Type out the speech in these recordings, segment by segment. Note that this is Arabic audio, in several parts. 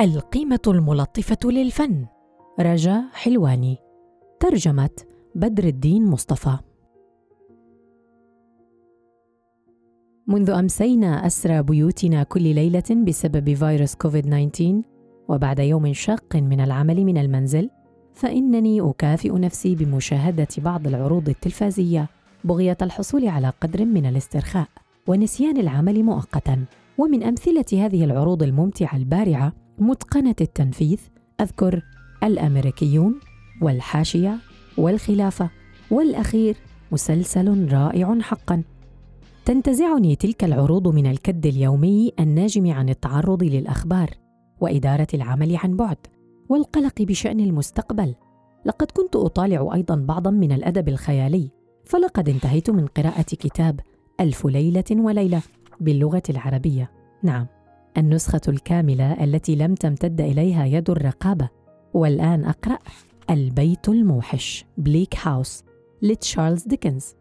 القيمة الملطفة للفن. رجا حلواني. ترجمة بدر الدين مصطفى. منذ أمسينا أسرى بيوتنا كل ليلة بسبب فيروس كوفيد 19 وبعد يوم شاق من العمل من المنزل فإنني أكافئ نفسي بمشاهدة بعض العروض التلفازية بغية الحصول على قدر من الاسترخاء ونسيان العمل مؤقتا. ومن أمثلة هذه العروض الممتعة البارعة متقنة التنفيذ أذكر الأمريكيون والحاشية والخلافة والأخير مسلسل رائع حقا. تنتزعني تلك العروض من الكد اليومي الناجم عن التعرض للأخبار وإدارة العمل عن بعد والقلق بشأن المستقبل. لقد كنت أطالع أيضا بعضا من الأدب الخيالي فلقد انتهيت من قراءة كتاب ألف ليلة وليلة باللغة العربية. نعم. النسخة الكاملة التي لم تمتد إليها يد الرقابة. والآن أقرأ. البيت الموحش. بليك هاوس لتشارلز ديكنز.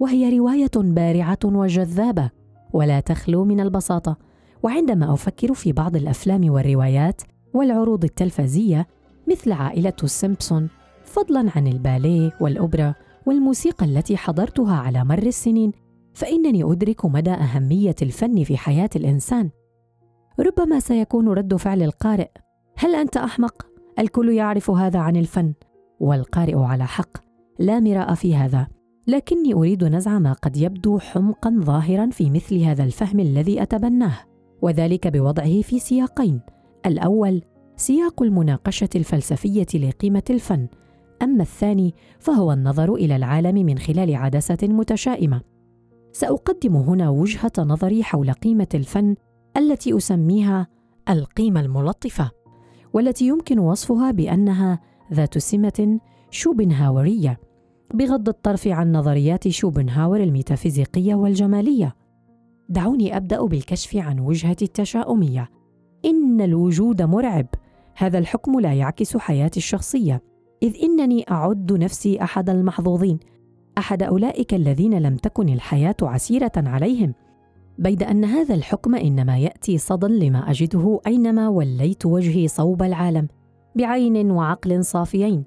وهي رواية بارعة وجذابة. ولا تخلو من البساطة. وعندما أفكر في بعض الأفلام والروايات والعروض التلفزية مثل عائلة سيمبسون فضلا عن الباليه والأوبرا والموسيقى التي حضرتها على مر السنين فإنني أدرك مدى أهمية الفن في حياة الإنسان. ربما سيكون رد فعل القارئ. هل أنت أحمق؟ الكل يعرف هذا عن الفن والقارئ على حق. لا مراء في هذا. لكني أريد نزع ما قد يبدو حمقا ظاهرا في مثل هذا الفهم الذي أتبناه وذلك بوضعه في سياقين. الأول سياق المناقشة الفلسفية لقيمة الفن. أما الثاني فهو النظر إلى العالم من خلال عدسة متشائمة. سأقدم هنا وجهة نظري حول قيمة الفن التي أسميها القيمة الملطفة والتي يمكن وصفها بأنها ذات سمة شوبنهاورية بغض الطرف عن نظريات شوبنهاور الميتافيزيقية والجمالية. دعوني أبدأ بالكشف عن وجهة التشاؤمية. إن الوجود مرعب. هذا الحكم لا يعكس حياتي الشخصية. إذ إنني أعد نفسي أحد المحظوظين أحد أولئك الذين لم تكن الحياة عسيرة عليهم. بيد أن هذا الحكم إنما يأتي صدى لما أجده أينما وليت وجهي صوب العالم بعين وعقل صافيين.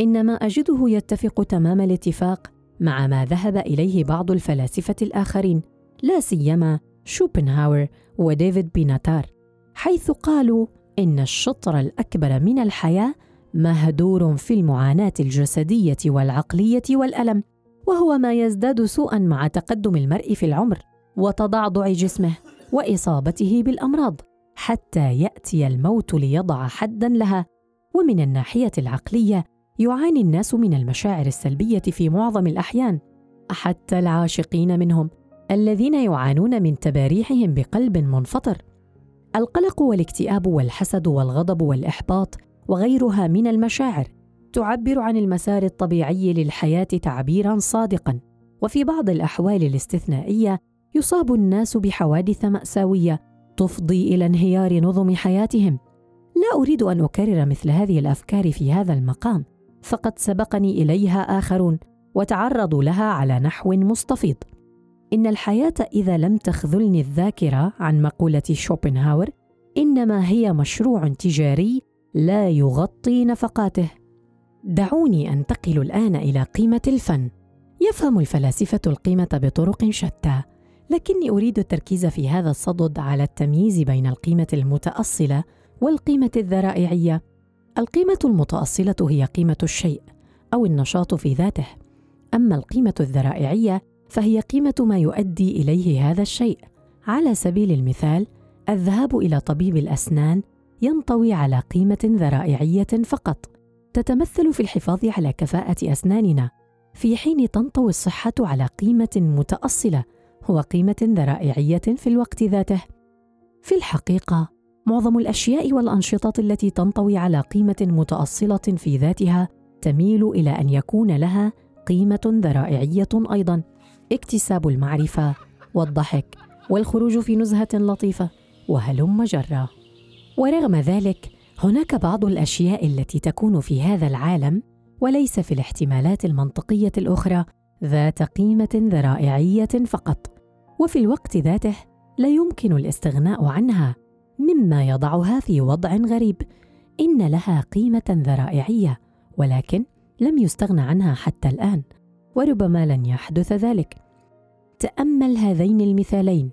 إنما أجده يتفق تمام الاتفاق مع ما ذهب إليه بعض الفلاسفة الآخرين لا سيما شوبنهاور وديفيد بيناتار حيث قالوا إن الشطر الأكبر من الحياة مهدور في المعاناة الجسدية والعقلية والألم وهو ما يزداد سوءا مع تقدم المرء في العمر. وتضعضع جسمه وإصابته بالأمراض حتى يأتي الموت ليضع حدا لها. ومن الناحية العقلية يعاني الناس من المشاعر السلبية في معظم الأحيان حتى العاشقين منهم الذين يعانون من تباريحهم بقلب منفطر. القلق والاكتئاب والحسد والغضب والإحباط وغيرها من المشاعر تعبر عن المسار الطبيعي للحياة تعبيرا صادقا. وفي بعض الأحوال الاستثنائية يصاب الناس بحوادث مأساوية تفضي إلى انهيار نظم حياتهم. لا أريد أن أكرر مثل هذه الأفكار في هذا المقام فقد سبقني إليها آخرون وتعرضوا لها على نحو مستفيض. إن الحياة إذا لم تخذلني الذاكرة عن مقولة شوبنهاور إنما هي مشروع تجاري لا يغطي نفقاته. دعوني انتقل الآن إلى قيمة الفن. يفهم الفلاسفة القيمة بطرق شتى. لكني أريد التركيز في هذا الصدد على التمييز بين القيمة المتأصلة والقيمة الذرائعية. القيمة المتأصلة هي قيمة الشيء أو النشاط في ذاته. أما القيمة الذرائعية فهي قيمة ما يؤدي إليه هذا الشيء. على سبيل المثال الذهاب إلى طبيب الأسنان ينطوي على قيمة ذرائعية فقط. تتمثل في الحفاظ على كفاءة أسناننا. في حين تنطوي الصحة على قيمة متأصلة هو قيمة ذرائعية في الوقت ذاته. في الحقيقة معظم الأشياء والأنشطة التي تنطوي على قيمة متأصلة في ذاتها تميل إلى أن يكون لها قيمة ذرائعية أيضا. اكتساب المعرفة والضحك والخروج في نزهة لطيفة وهلم جرا. ورغم ذلك هناك بعض الأشياء التي تكون في هذا العالم وليس في الاحتمالات المنطقية الأخرى ذات قيمة ذرائعية فقط. وفي الوقت ذاته لا يمكن الاستغناء عنها مما يضعها في وضع غريب. إن لها قيمة ذرائعية ولكن لم يستغنى عنها حتى الآن وربما لن يحدث ذلك. تأمل هذين المثالين.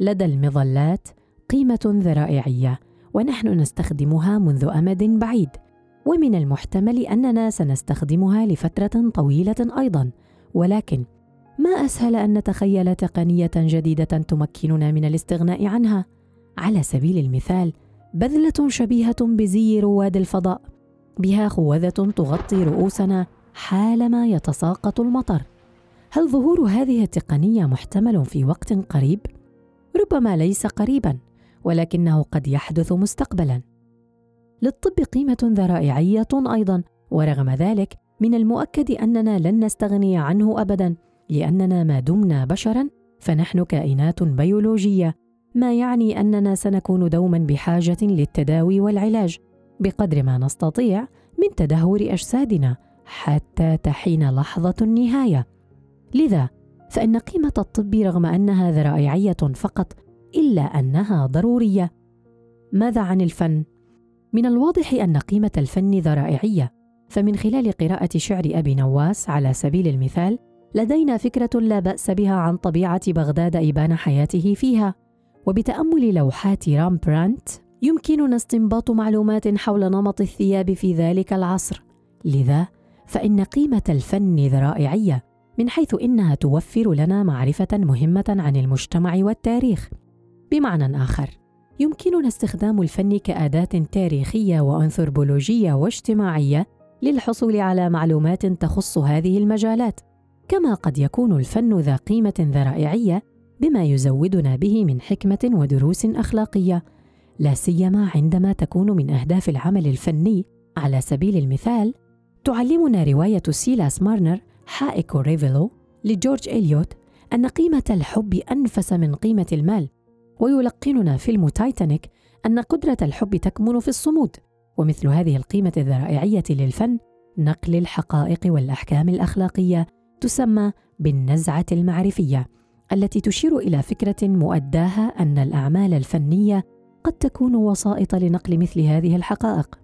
لدى المظلات قيمة ذرائعية ونحن نستخدمها منذ أمد بعيد. ومن المحتمل أننا سنستخدمها لفترة طويلة أيضا ولكن ما أسهل أن نتخيل تقنية جديدة تمكننا من الاستغناء عنها؟ على سبيل المثال بذلة شبيهة بزي رواد الفضاء بها خوذة تغطي رؤوسنا حالما يتساقط المطر. هل ظهور هذه التقنية محتمل في وقت قريب؟ ربما ليس قريبا ولكنه قد يحدث مستقبلا. للطب قيمة ذرائعية أيضا ورغم ذلك من المؤكد أننا لن نستغني عنه ابدا. لأننا ما دمنا بشرا فنحن كائنات بيولوجية. ما يعني أننا سنكون دوما بحاجة للتداوي والعلاج. بقدر ما نستطيع من تدهور أجسادنا حتى تحين لحظة النهاية. لذا فإن قيمة الطب رغم أنها ذرائعية فقط إلا أنها ضرورية. ماذا عن الفن؟ من الواضح أن قيمة الفن ذرائعية. فمن خلال قراءة شعر أبي نواس على سبيل المثال لدينا فكرة لا بأس بها عن طبيعة بغداد ابان حياته فيها. وبتأمل لوحات رامبرانت يمكننا استنباط معلومات حول نمط الثياب في ذلك العصر. لذا فإن قيمة الفن ذرائعية من حيث إنها توفر لنا معرفة مهمة عن المجتمع والتاريخ. بمعنى آخر يمكننا استخدام الفن كأداة تاريخية وأنثروبولوجية واجتماعية للحصول على معلومات تخص هذه المجالات. كما قد يكون الفن ذا قيمة ذرائعية بما يزودنا به من حكمة ودروس أخلاقية لا سيما عندما تكون من أهداف العمل الفني. على سبيل المثال تعلمنا رواية سيلاس مارنر حائك رافيلو لجورج إليوت أن قيمة الحب أنفس من قيمة المال. ويلقننا فيلم تايتانيك أن قدرة الحب تكمن في الصمود. ومثل هذه القيمة الذرائعية للفن نقل الحقائق والأحكام الأخلاقية تسمى بالنزعة المعرفية التي تشير إلى فكرة مؤداها أن الأعمال الفنية قد تكون وسائط لنقل مثل هذه الحقائق.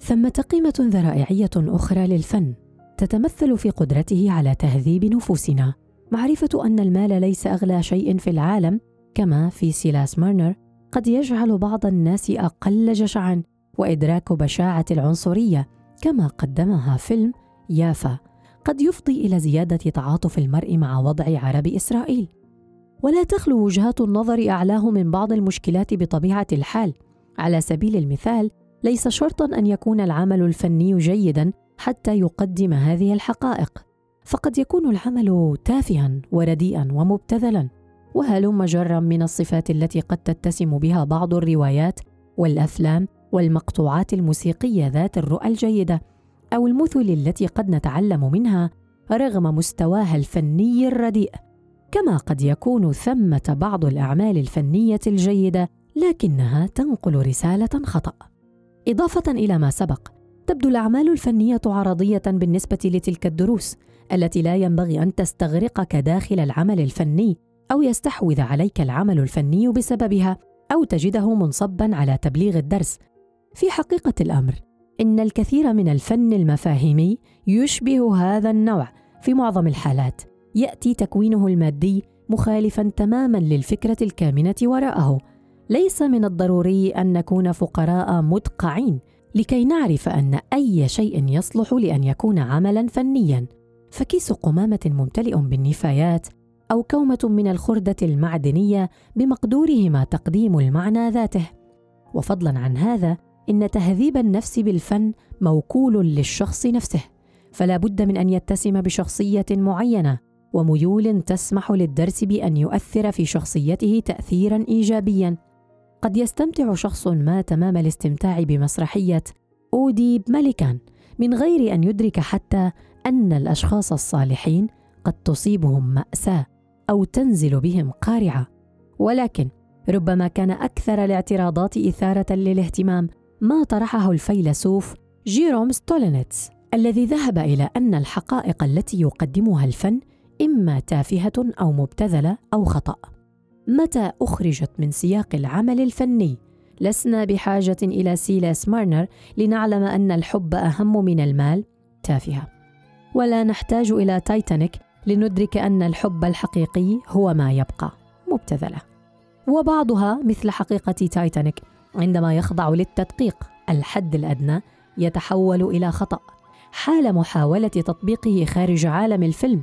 ثمة قيمة ذرائعية أخرى للفن تتمثل في قدرته على تهذيب نفوسنا. معرفة أن المال ليس أغلى شيء في العالم كما في سيلاس مارنر قد يجعل بعض الناس أقل جشعا وإدراك بشاعة العنصرية كما قدمها فيلم يافا. قد يفضي إلى زيادة تعاطف المرء مع وضع عرب إسرائيل. ولا تخلو وجهات النظر أعلاه من بعض المشكلات بطبيعة الحال. على سبيل المثال ليس شرطا أن يكون العمل الفني جيدا حتى يقدم هذه الحقائق. فقد يكون العمل تافها ورديئا ومبتذلا. وهلم جرا من الصفات التي قد تتسم بها بعض الروايات والأفلام والمقطوعات الموسيقية ذات الرؤى الجيدة؟ أو المثل التي قد نتعلم منها رغم مستواها الفني الرديء. كما قد يكون ثمة بعض الأعمال الفنية الجيدة لكنها تنقل رسالة خطأ. إضافة إلى ما سبق تبدو الأعمال الفنية عرضية بالنسبة لتلك الدروس التي لا ينبغي أن تستغرقك داخل العمل الفني أو يستحوذ عليك العمل الفني بسببها أو تجده منصبا على تبليغ الدرس. في حقيقة الأمر إن الكثير من الفن المفاهيمي يشبه هذا النوع في معظم الحالات. يأتي تكوينه المادي مخالفا تماما للفكرة الكامنة وراءه. ليس من الضروري أن نكون فقراء مدقعين لكي نعرف أن أي شيء يصلح لأن يكون عملا فنيا. فكيس قمامة ممتلئ بالنفايات أو كومة من الخردة المعدنية بمقدورهما تقديم المعنى ذاته. وفضلا عن هذا إن تهذيب النفس بالفن موكول للشخص نفسه فلا بد من أن يتسم بشخصية معينة وميول تسمح للدرس بأن يؤثر في شخصيته تاثيرا ايجابيا. قد يستمتع شخص ما تمام الاستمتاع بمسرحية أودي ملكان من غير أن يدرك حتى أن الأشخاص الصالحين قد تصيبهم مأساة أو تنزل بهم قارعة. ولكن ربما كان أكثر الاعتراضات إثارة للاهتمام ما طرحه الفيلسوف جيروم ستولينيتس الذي ذهب إلى أن الحقائق التي يقدمها الفن إما تافهة أو مبتذلة أو خطأ. متى أخرجت من سياق العمل الفني؟ لسنا بحاجة إلى سيلاس مارنر لنعلم أن الحب أهم من المال؟ تافهة. ولا نحتاج إلى تايتانيك لندرك أن الحب الحقيقي هو ما يبقى. مبتذلة. وبعضها مثل حقيقة تايتانيك عندما يخضع للتدقيق الحد الأدنى يتحول إلى خطأ. حال محاولة تطبيقه خارج عالم الفيلم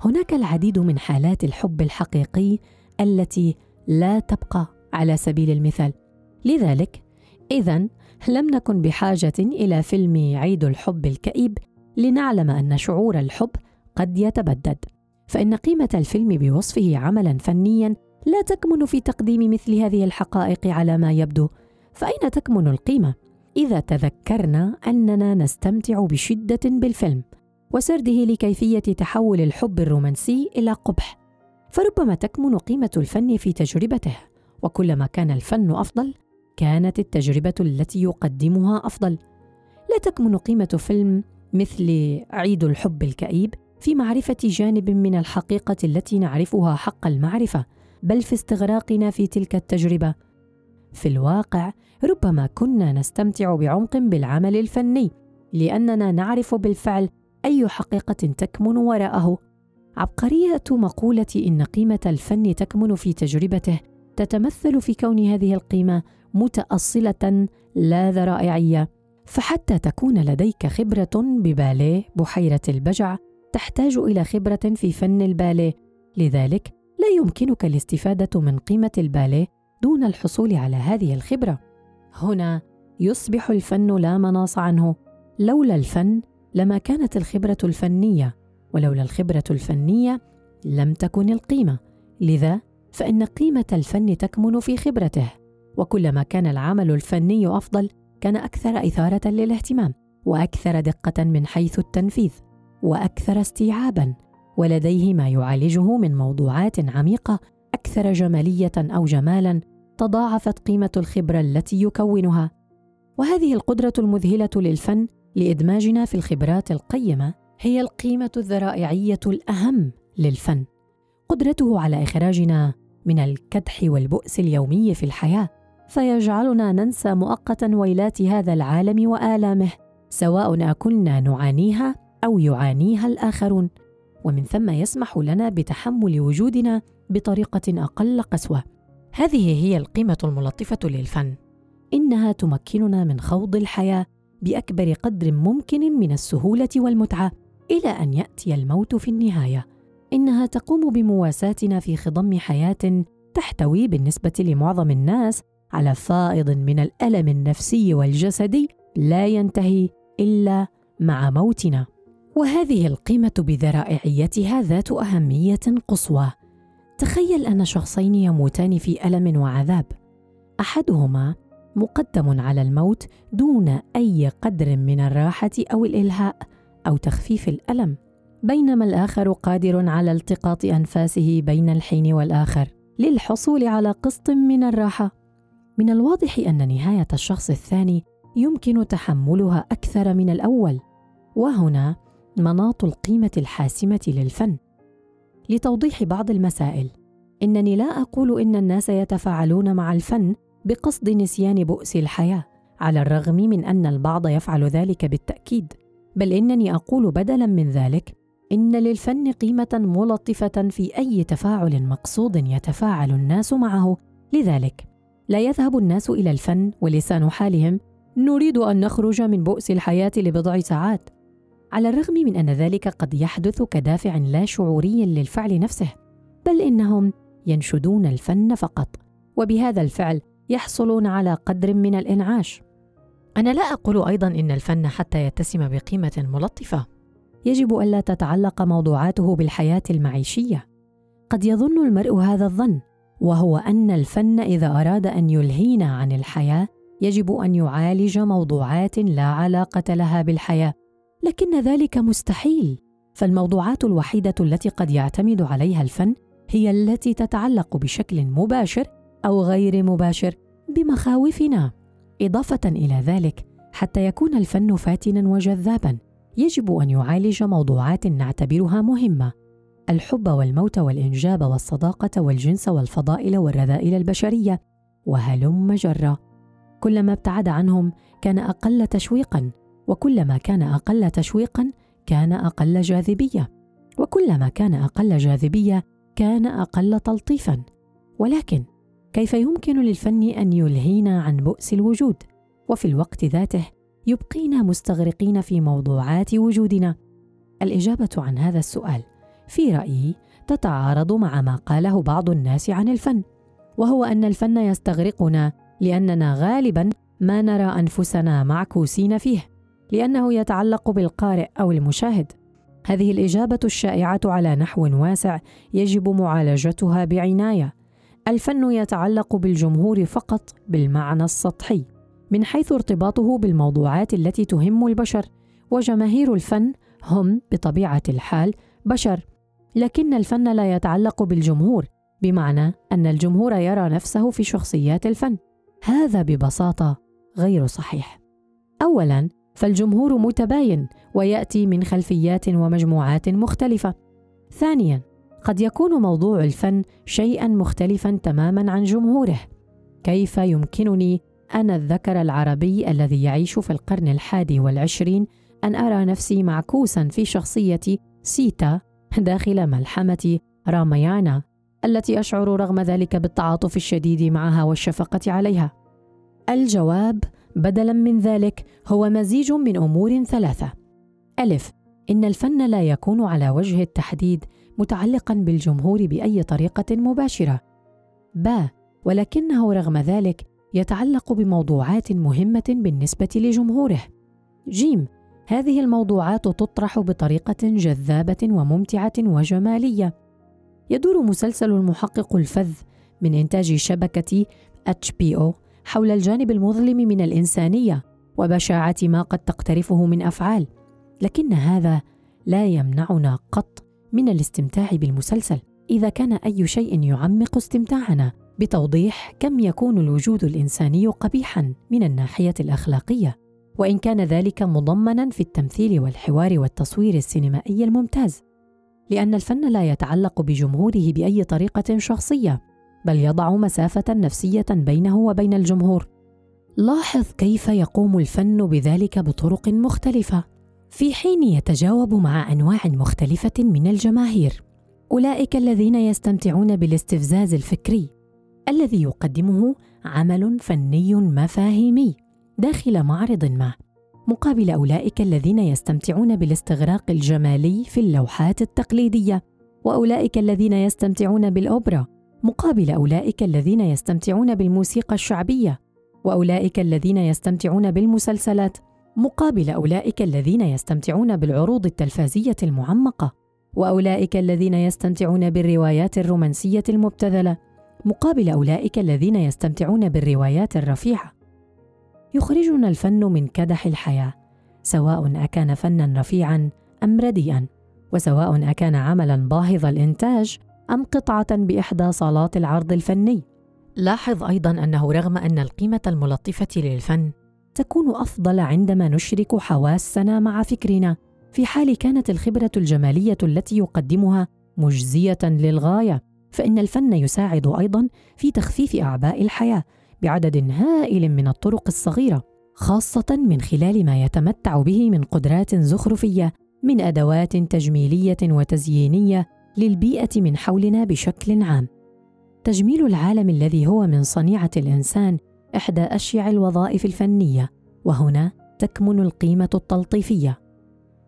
هناك العديد من حالات الحب الحقيقي التي لا تبقى على سبيل المثال. لذلك اذا لم نكن بحاجة إلى فيلم عيد الحب الكئيب لنعلم أن شعور الحب قد يتبدد. فإن قيمة الفيلم بوصفه عملا فنيا لا تكمن في تقديم مثل هذه الحقائق على ما يبدو. فأين تكمن القيمة؟ إذا تذكرنا أننا نستمتع بشدة بالفيلم وسرده لكيفية تحول الحب الرومانسي إلى قبح. فربما تكمن قيمة الفن في تجربته وكلما كان الفن أفضل كانت التجربة التي يقدمها أفضل. لا تكمن قيمة فيلم مثل عيد الحب الكئيب في معرفة جانب من الحقيقة التي نعرفها حق المعرفة بل في استغراقنا في تلك التجربة. في الواقع ربما كنا نستمتع بعمق بالعمل الفني لأننا نعرف بالفعل أي حقيقة تكمن وراءه. عبقرية مقولة إن قيمة الفن تكمن في تجربته تتمثل في كون هذه القيمة متأصلة لا ذرائعية. فحتى تكون لديك خبرة بباليه بحيرة البجع تحتاج إلى خبرة في فن الباليه. لذلك لا يمكنك الاستفادة من قيمة الباليه دون الحصول على هذه الخبرة. هنا يصبح الفن لا مناص عنه. لولا الفن لما كانت الخبرة الفنية ولولا الخبرة الفنية لم تكن القيمة. لذا فإن قيمة الفن تكمن في خبرته وكلما كان العمل الفني أفضل كان أكثر إثارة للاهتمام وأكثر دقة من حيث التنفيذ وأكثر استيعابا. ولديه ما يعالجه من موضوعات عميقة أكثر جمالية أو جمالا تضاعفت قيمة الخبرة التي يكونها. وهذه القدرة المذهلة للفن لإدماجنا في الخبرات القيمة هي القيمة الذرائعية الأهم للفن. قدرته على إخراجنا من الكدح والبؤس اليومي في الحياة فيجعلنا ننسى مؤقتا ويلات هذا العالم وآلامه سواء اكنا نعانيها أو يعانيها الآخرون. ومن ثم يسمح لنا بتحمل وجودنا بطريقة أقل قسوة. هذه هي القيمة الملطفة للفن. إنها تمكننا من خوض الحياة بأكبر قدر ممكن من السهولة والمتعة إلى أن يأتي الموت في النهاية. إنها تقوم بمواساتنا في خضم حياة تحتوي بالنسبة لمعظم الناس على فائض من الألم النفسي والجسدي لا ينتهي إلا مع موتنا. وهذه القيمة بذرائعيتها ذات أهمية قصوى. تخيل أن شخصين يموتان في ألم وعذاب. أحدهما مقدم على الموت دون أي قدر من الراحة أو الإلهاء أو تخفيف الألم بينما الآخر قادر على التقاط أنفاسه بين الحين والآخر للحصول على قسط من الراحة. من الواضح أن نهاية الشخص الثاني يمكن تحملها أكثر من الأول وهنا مناط القيمة الحاسمة للفن. لتوضيح بعض المسائل. إنني لا أقول إن الناس يتفاعلون مع الفن بقصد نسيان بؤس الحياة على الرغم من أن البعض يفعل ذلك بالتأكيد. بل إنني أقول بدلا من ذلك إن للفن قيمة ملطفة في أي تفاعل مقصود يتفاعل الناس معه. لذلك لا يذهب الناس إلى الفن ولسان حالهم نريد أن نخرج من بؤس الحياة لبضع ساعات. على الرغم من أن ذلك قد يحدث كدافع لا شعوري للفعل نفسه بل إنهم ينشدون الفن فقط وبهذا الفعل يحصلون على قدر من الإنعاش. أنا لا أقول أيضا إن الفن حتى يتسم بقيمة ملطفة. يجب ألا تتعلق موضوعاته بالحياة المعيشية. قد يظن المرء هذا الظن وهو أن الفن إذا أراد أن يلهينا عن الحياة يجب أن يعالج موضوعات لا علاقة لها بالحياة. لكن ذلك مستحيل. فالموضوعات الوحيدة التي قد يعتمد عليها الفن هي التي تتعلق بشكل مباشر أو غير مباشر بمخاوفنا. إضافة إلى ذلك حتى يكون الفن فاتنا وجذابا يجب أن يعالج موضوعات نعتبرها مهمة. الحب والموت والإنجاب والصداقة والجنس والفضائل والرذائل البشرية وهلم جرا كلما ابتعد عنهم كان أقل تشويقا. وكلما كان أقل تشويقا كان أقل جاذبية. وكلما كان أقل جاذبية كان أقل تلطيفا. ولكن كيف يمكن للفن أن يلهينا عن بؤس الوجود؟ وفي الوقت ذاته يبقينا مستغرقين في موضوعات وجودنا. الإجابة عن هذا السؤال في رأيي تتعارض مع ما قاله بعض الناس عن الفن وهو أن الفن يستغرقنا لأننا غالبا ما نرى أنفسنا معكوسين فيه. لأنه يتعلق بالقارئ أو المشاهد. هذه الإجابة الشائعة على نحو واسع يجب معالجتها بعناية. الفن يتعلق بالجمهور فقط بالمعنى السطحي. من حيث ارتباطه بالموضوعات التي تهم البشر وجماهير الفن هم بطبيعة الحال بشر. لكن الفن لا يتعلق بالجمهور بمعنى أن الجمهور يرى نفسه في شخصيات الفن. هذا ببساطة غير صحيح. اولا فالجمهور متباين ويأتي من خلفيات ومجموعات مختلفة. ثانيا قد يكون موضوع الفن شيئا مختلفا تماما عن جمهوره. كيف يمكنني أنا الذكر العربي الذي يعيش في القرن الحادي والعشرين أن أرى نفسي معكوسا في شخصية سيتا داخل ملحمة راميانا التي أشعر رغم ذلك بالتعاطف الشديد معها والشفقة عليها؟ الجواب بدلا من ذلك هو مزيج من أمور ثلاثة. ألف إن الفن لا يكون على وجه التحديد متعلقا بالجمهور بأي طريقة مباشرة. ب ولكنه رغم ذلك يتعلق بموضوعات مهمة بالنسبة لجمهوره. جيم هذه الموضوعات تطرح بطريقة جذابة وممتعة وجمالية. يدور مسلسل المحقق الفذ من HBO حول الجانب المظلم من الإنسانية وبشاعة ما قد تقترفه من أفعال لكن هذا لا يمنعنا قط من الاستمتاع بالمسلسل. إذا كان أي شيء يعمق استمتاعنا بتوضيح كم يكون الوجود الإنساني قبيحا من الناحية الأخلاقية وإن كان ذلك مضمنا في التمثيل والحوار والتصوير السينمائي الممتاز لأن الفن لا يتعلق بجمهوره بأي طريقة شخصية بل يضع مسافة نفسية بينه وبين الجمهور. لاحظ كيف يقوم الفن بذلك بطرق مختلفة. في حين يتجاوب مع أنواع مختلفة من الجماهير. أولئك الذين يستمتعون بالاستفزاز الفكري. الذي يقدمه عمل فني مفاهيمي داخل معرض ما. مقابل أولئك الذين يستمتعون بالاستغراق الجمالي في اللوحات التقليدية. وأولئك الذين يستمتعون بالأوبرا. مقابل أولئك الذين يستمتعون بالموسيقى الشعبية وأولئك الذين يستمتعون بالمسلسلات مقابل أولئك الذين يستمتعون بالعروض التلفازية المعمقة وأولئك الذين يستمتعون بالروايات الرومانسية المبتذلة مقابل أولئك الذين يستمتعون بالروايات الرفيعة. يخرجنا الفن من كدح الحياة سواء أكان فنا رفيعا أم رديئا وسواء أكان عملا باهظ الإنتاج أم قطعة بإحدى صالات العرض الفني؟ لاحظ أيضا أنه رغم أن القيمة الملطفة للفن تكون أفضل عندما نشرك حواسنا مع فكرنا في حال كانت الخبرة الجمالية التي يقدمها مجزية للغاية فإن الفن يساعد أيضا في تخفيف أعباء الحياة بعدد هائل من الطرق الصغيرة خاصة من خلال ما يتمتع به من قدرات زخرفية من أدوات تجميلية وتزيينية للبيئة من حولنا بشكل عام. تجميل العالم الذي هو من صنيعة الإنسان إحدى أشيع الوظائف الفنية وهنا تكمن القيمة التلطيفية.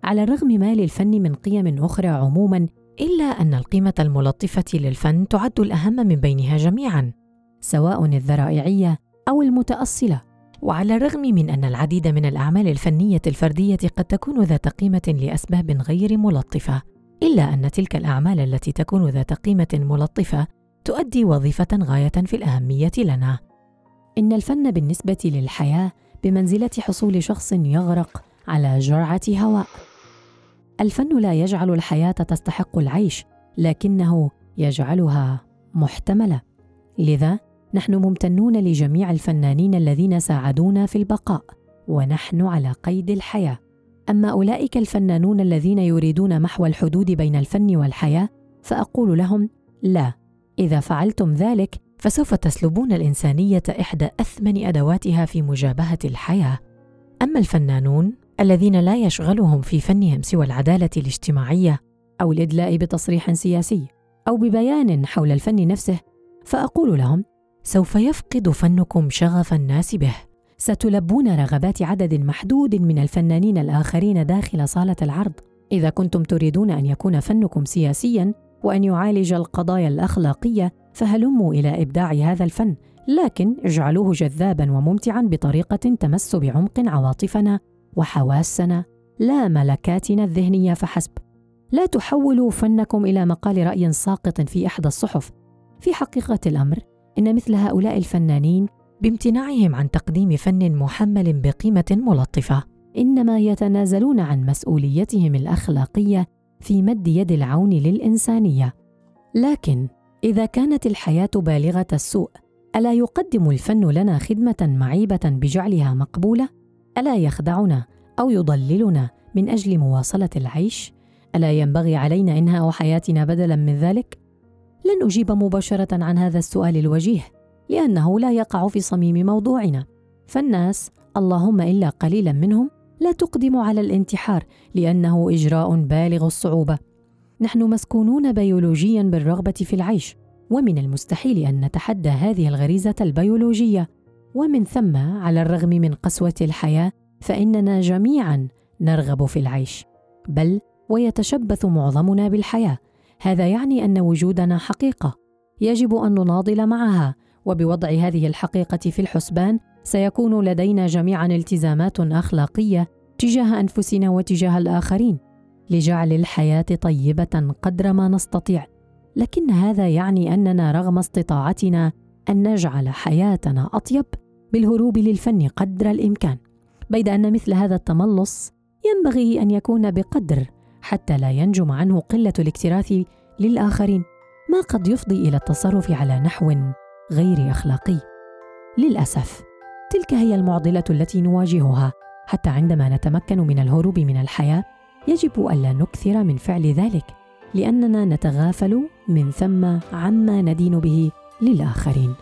على الرغم ما للفن من قيم أخرى عموما إلا أن القيمة الملطفة للفن تعد الأهم من بينها جميعا سواء الذرائعية أو المتأصلة. وعلى الرغم من أن العديد من الأعمال الفنية الفردية قد تكون ذات قيمة لأسباب غير ملطفة إلا أن تلك الأعمال التي تكون ذات قيمة ملطفة تؤدي وظيفة غاية في الأهمية لنا. إن الفن بالنسبة للحياة بمنزلة حصول شخص يغرق على جرعة هواء. الفن لا يجعل الحياة تستحق العيش لكنه يجعلها محتملة. لذا نحن ممتنون لجميع الفنانين الذين ساعدونا في البقاء ونحن على قيد الحياة. أما أولئك الفنانون الذين يريدون محو الحدود بين الفن والحياة فأقول لهم لا إذا فعلتم ذلك فسوف تسلبون الإنسانية إحدى أثمن أدواتها في مجابهة الحياة. أما الفنانون الذين لا يشغلهم في فنهم سوى العدالة الاجتماعية أو الإدلاء بتصريح سياسي أو ببيان حول الفن نفسه فأقول لهم سوف يفقد فنكم شغف الناس به. ستلبون رغبات عدد محدود من الفنانين الآخرين داخل صالة العرض. إذا كنتم تريدون أن يكون فنكم سياسيا وأن يعالج القضايا الأخلاقية فهلموا إلى إبداع هذا الفن لكن اجعلوه جذابا وممتعا بطريقة تمس بعمق عواطفنا وحواسنا لا ملكاتنا الذهنية فحسب. لا تحولوا فنكم إلى مقال رأي ساقط في إحدى الصحف. في حقيقة الأمر إن مثل هؤلاء الفنانين بامتناعهم عن تقديم فن محمل بقيمة ملطفة. إنما يتنازلون عن مسؤوليتهم الأخلاقية في مد يد العون للإنسانية. لكن إذا كانت الحياة بالغة السوء ألا يقدم الفن لنا خدمة معيبة بجعلها مقبولة؟ ألا يخدعنا أو يضللنا من أجل مواصلة العيش؟ ألا ينبغي علينا إنهاء حياتنا بدلا من ذلك؟ لن أجيب مباشرة عن هذا السؤال الوجيه. لأنه لا يقع في صميم موضوعنا. فالناس اللهم إلا قليلا منهم لا تقدم على الانتحار لأنه إجراء بالغ الصعوبة. نحن مسكونون بيولوجيا بالرغبة في العيش ومن المستحيل أن نتحدى هذه الغريزة البيولوجية. ومن ثم على الرغم من قسوة الحياة فإننا جميعا نرغب في العيش. بل ويتشبث معظمنا بالحياة. هذا يعني أن وجودنا حقيقة. يجب أن نناضل معها. وبوضع هذه الحقيقة في الحسبان سيكون لدينا جميعا التزامات أخلاقية تجاه أنفسنا وتجاه الآخرين لجعل الحياة طيبة قدر ما نستطيع. لكن هذا يعني أننا رغم استطاعتنا أن نجعل حياتنا أطيب بالهروب للفن قدر الإمكان. بيد أن مثل هذا التملص ينبغي أن يكون بقدر حتى لا ينجم عنه قلة الاكتراث للآخرين ما قد يفضي إلى التصرف على نحو غير أخلاقي. للأسف تلك هي المعضلة التي نواجهها. حتى عندما نتمكن من الهروب من الحياة يجب الا نكثر من فعل ذلك لأننا نتغافل من ثم عما ندين به للآخرين.